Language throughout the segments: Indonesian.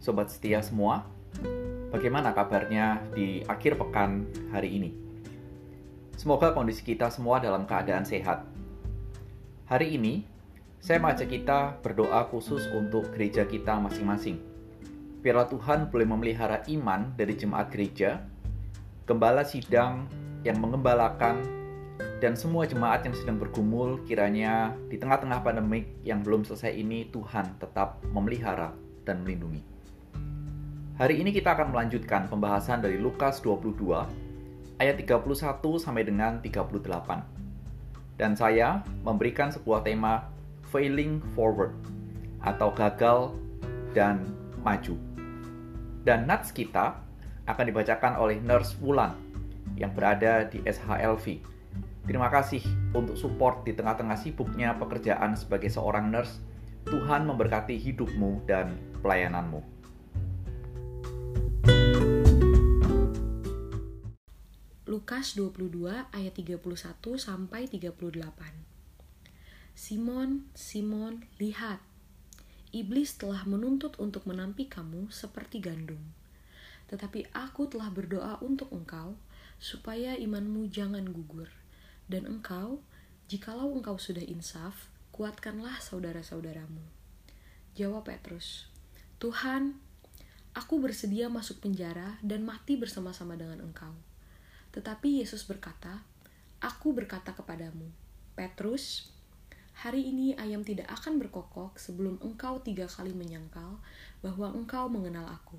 sobat setia semua. Bagaimana kabarnya di akhir pekan hari ini? Semoga kondisi kita semua dalam keadaan sehat. Hari ini, saya mengajak kita berdoa khusus untuk gereja kita masing-masing. Biarlah Tuhan boleh memelihara iman dari jemaat gereja, gembala sidang yang mengembalakan, dan semua jemaat yang sedang bergumul kiranya di tengah-tengah pandemik yang belum selesai ini Tuhan tetap memelihara dan melindungi. Hari ini kita akan melanjutkan pembahasan dari Lukas 22 ayat 31 sampai dengan 38. Dan saya memberikan sebuah tema failing forward atau gagal dan maju. Dan nats kita akan dibacakan oleh Nurse Wulan yang berada di SHLV. Terima kasih untuk support di tengah-tengah sibuknya pekerjaan sebagai seorang nurse. Tuhan memberkati hidupmu dan pelayananmu. Lukas 22 ayat 31 sampai 38. Simon, Simon, lihat. Iblis telah menuntut untuk menampi kamu seperti gandum. Tetapi aku telah berdoa untuk engkau supaya imanmu jangan gugur. Dan engkau, jikalau engkau sudah insaf, kuatkanlah saudara-saudaramu. Jawab Petrus, Tuhan, aku bersedia masuk penjara dan mati bersama-sama dengan engkau. Tetapi Yesus berkata, Aku berkata kepadamu, Petrus, hari ini ayam tidak akan berkokok sebelum engkau tiga kali menyangkal bahwa engkau mengenal aku.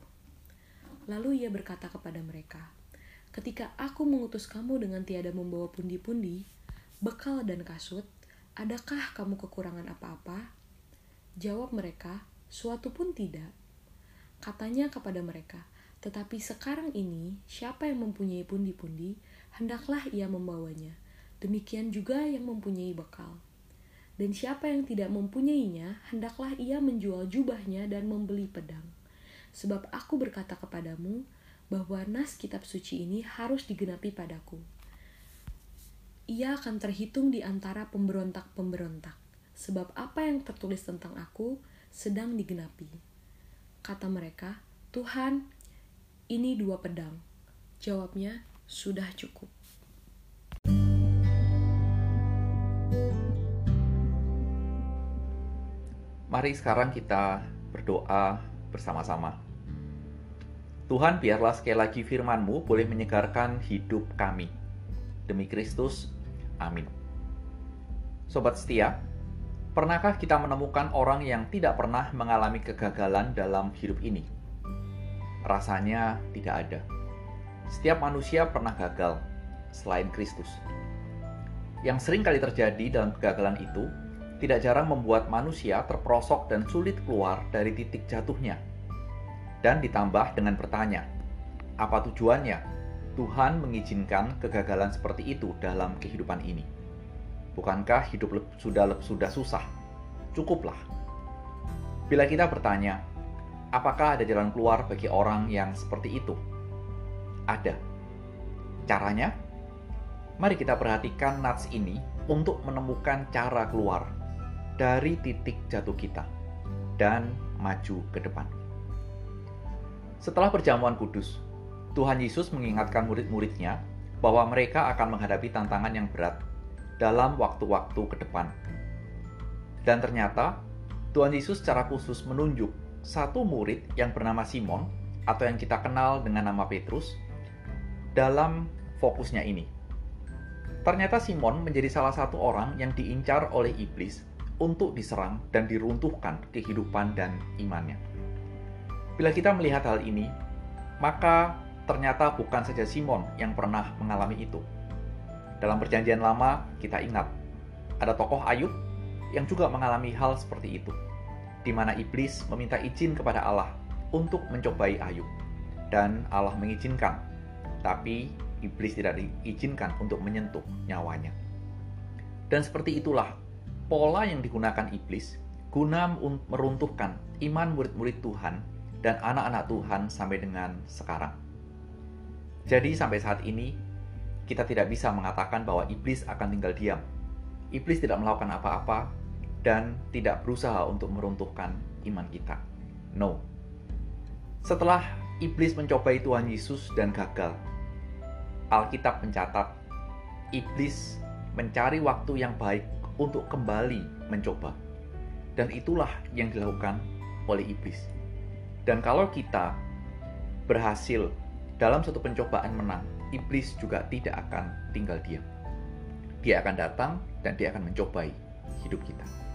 Lalu ia berkata kepada mereka, Ketika aku mengutus kamu dengan tiada membawa pundi-pundi, bekal dan kasut, adakah kamu kekurangan apa-apa? Jawab mereka, suatu pun tidak. Katanya kepada mereka, tetapi sekarang ini, siapa yang mempunyai pundi-pundi, hendaklah ia membawanya. Demikian juga yang mempunyai bekal. Dan siapa yang tidak mempunyainya, hendaklah ia menjual jubahnya dan membeli pedang. Sebab aku berkata kepadamu, bahwa nas kitab suci ini harus digenapi padaku. Ia akan terhitung di antara pemberontak-pemberontak, sebab apa yang tertulis tentang aku sedang digenapi. Kata mereka, Tuhan, ini dua pedang. Jawabnya, sudah cukup. Mari sekarang kita berdoa bersama-sama. Tuhan, biarlah sekali lagi firman-Mu boleh menyegarkan hidup kami. Demi Kristus, amin. Sobat setia, pernahkah kita menemukan orang yang tidak pernah mengalami kegagalan dalam hidup ini? Rasanya tidak ada. Setiap manusia pernah gagal selain Kristus. Yang sering kali terjadi dalam kegagalan itu tidak jarang membuat manusia terperosok dan sulit keluar dari titik jatuhnya. Dan ditambah dengan bertanya, apa tujuannya Tuhan mengizinkan kegagalan seperti itu dalam kehidupan ini? Bukankah hidup sudah sudah susah? Cukuplah. Bila kita bertanya, Apakah ada jalan keluar bagi orang yang seperti itu? Ada. Caranya? Mari kita perhatikan nats ini untuk menemukan cara keluar dari titik jatuh kita dan maju ke depan. Setelah perjamuan kudus, Tuhan Yesus mengingatkan murid-muridnya bahwa mereka akan menghadapi tantangan yang berat dalam waktu-waktu ke depan. Dan ternyata Tuhan Yesus secara khusus menunjuk satu murid yang bernama Simon atau yang kita kenal dengan nama Petrus dalam fokusnya ini. Ternyata Simon menjadi salah satu orang yang diincar oleh iblis untuk diserang dan diruntuhkan kehidupan dan imannya. Bila kita melihat hal ini, maka ternyata bukan saja Simon yang pernah mengalami itu. Dalam perjanjian lama, kita ingat, ada tokoh Ayub yang juga mengalami hal seperti itu di mana iblis meminta izin kepada Allah untuk mencobai Ayub. Dan Allah mengizinkan, tapi iblis tidak diizinkan untuk menyentuh nyawanya. Dan seperti itulah pola yang digunakan iblis guna meruntuhkan iman murid-murid Tuhan dan anak-anak Tuhan sampai dengan sekarang. Jadi sampai saat ini kita tidak bisa mengatakan bahwa iblis akan tinggal diam. Iblis tidak melakukan apa-apa dan tidak berusaha untuk meruntuhkan iman kita. No. Setelah iblis mencobai Tuhan Yesus dan gagal, Alkitab mencatat iblis mencari waktu yang baik untuk kembali mencoba. Dan itulah yang dilakukan oleh iblis. Dan kalau kita berhasil dalam satu pencobaan menang, iblis juga tidak akan tinggal diam. Dia akan datang dan dia akan mencobai hidup kita.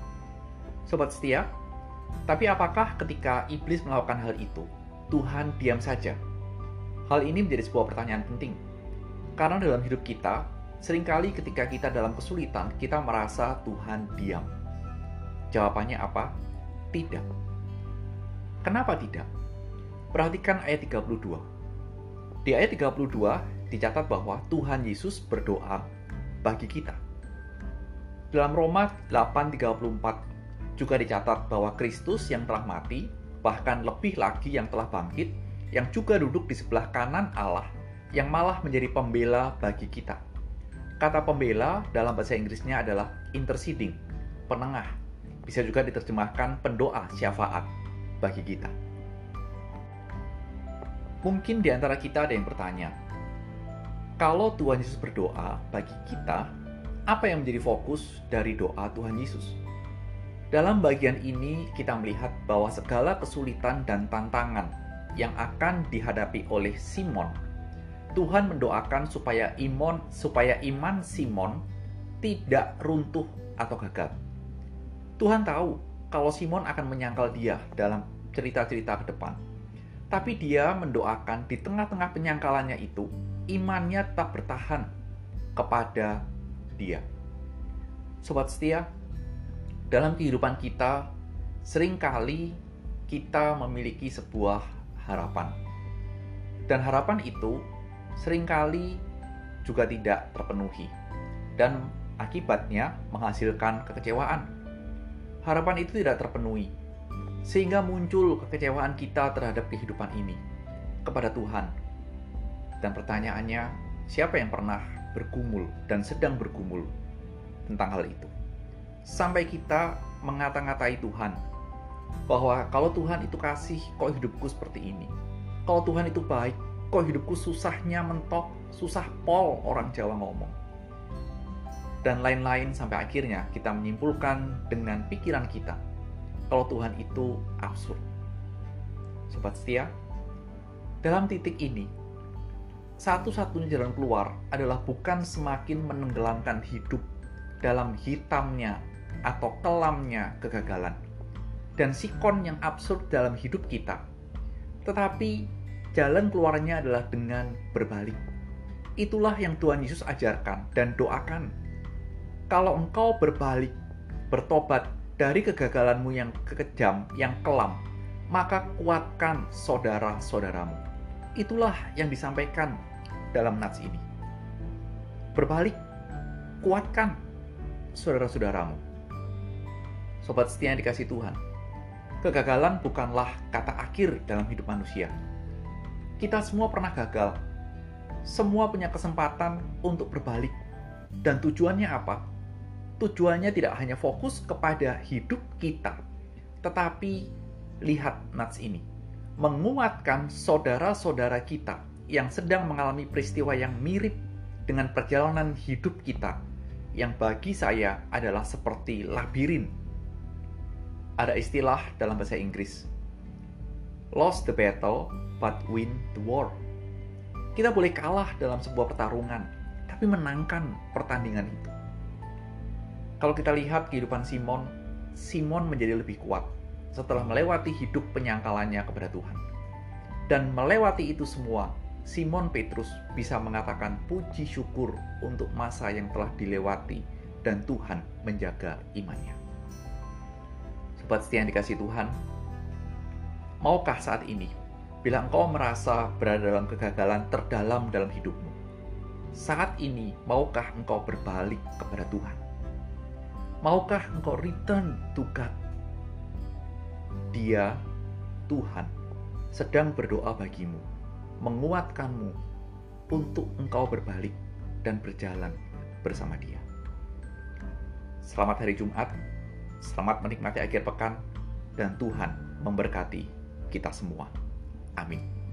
Sobat setia, tapi apakah ketika iblis melakukan hal itu, Tuhan diam saja? Hal ini menjadi sebuah pertanyaan penting. Karena dalam hidup kita, sering kali ketika kita dalam kesulitan, kita merasa Tuhan diam. Jawabannya apa? Tidak. Kenapa tidak? Perhatikan ayat 32. Di ayat 32 dicatat bahwa Tuhan Yesus berdoa bagi kita. Dalam Roma 8:34 juga dicatat bahwa Kristus yang telah mati, bahkan lebih lagi yang telah bangkit, yang juga duduk di sebelah kanan Allah, yang malah menjadi pembela bagi kita. Kata pembela dalam bahasa Inggrisnya adalah interceding, penengah. Bisa juga diterjemahkan pendoa syafaat bagi kita. Mungkin di antara kita ada yang bertanya, kalau Tuhan Yesus berdoa bagi kita, apa yang menjadi fokus dari doa Tuhan Yesus? Dalam bagian ini kita melihat bahwa segala kesulitan dan tantangan yang akan dihadapi oleh Simon, Tuhan mendoakan supaya iman supaya iman Simon tidak runtuh atau gagal. Tuhan tahu kalau Simon akan menyangkal dia dalam cerita-cerita ke depan. Tapi dia mendoakan di tengah-tengah penyangkalannya itu, imannya tetap bertahan kepada dia. Sobat setia, dalam kehidupan kita, sering kali kita memiliki sebuah harapan. Dan harapan itu sering kali juga tidak terpenuhi. Dan akibatnya menghasilkan kekecewaan. Harapan itu tidak terpenuhi sehingga muncul kekecewaan kita terhadap kehidupan ini kepada Tuhan. Dan pertanyaannya, siapa yang pernah bergumul dan sedang bergumul tentang hal itu? Sampai kita mengata-ngatai Tuhan bahwa kalau Tuhan itu kasih, kok hidupku seperti ini? Kalau Tuhan itu baik, kok hidupku susahnya mentok, susah pol orang Jawa ngomong. Dan lain-lain sampai akhirnya kita menyimpulkan dengan pikiran kita kalau Tuhan itu absurd. Sobat setia, dalam titik ini, satu-satunya jalan keluar adalah bukan semakin menenggelamkan hidup dalam hitamnya atau kelamnya kegagalan dan sikon yang absurd dalam hidup kita. Tetapi jalan keluarnya adalah dengan berbalik. Itulah yang Tuhan Yesus ajarkan dan doakan. Kalau engkau berbalik, bertobat dari kegagalanmu yang kekejam, yang kelam, maka kuatkan saudara-saudaramu. Itulah yang disampaikan dalam nats ini. Berbalik, kuatkan saudara-saudaramu. Sobat setia yang dikasih Tuhan, kegagalan bukanlah kata akhir dalam hidup manusia. Kita semua pernah gagal. Semua punya kesempatan untuk berbalik. Dan tujuannya apa? tujuannya tidak hanya fokus kepada hidup kita, tetapi lihat nats ini, menguatkan saudara-saudara kita yang sedang mengalami peristiwa yang mirip dengan perjalanan hidup kita, yang bagi saya adalah seperti labirin. Ada istilah dalam bahasa Inggris, lost the battle but win the war. Kita boleh kalah dalam sebuah pertarungan, tapi menangkan pertandingan itu kalau kita lihat kehidupan Simon, Simon menjadi lebih kuat setelah melewati hidup penyangkalannya kepada Tuhan. Dan melewati itu semua, Simon Petrus bisa mengatakan puji syukur untuk masa yang telah dilewati dan Tuhan menjaga imannya. Sobat setia yang dikasih Tuhan, maukah saat ini, bila engkau merasa berada dalam kegagalan terdalam dalam hidupmu, saat ini maukah engkau berbalik kepada Tuhan? Maukah engkau return to God? Dia, Tuhan, sedang berdoa bagimu, menguatkanmu untuk engkau berbalik dan berjalan bersama dia. Selamat hari Jumat, selamat menikmati akhir pekan, dan Tuhan memberkati kita semua. Amin.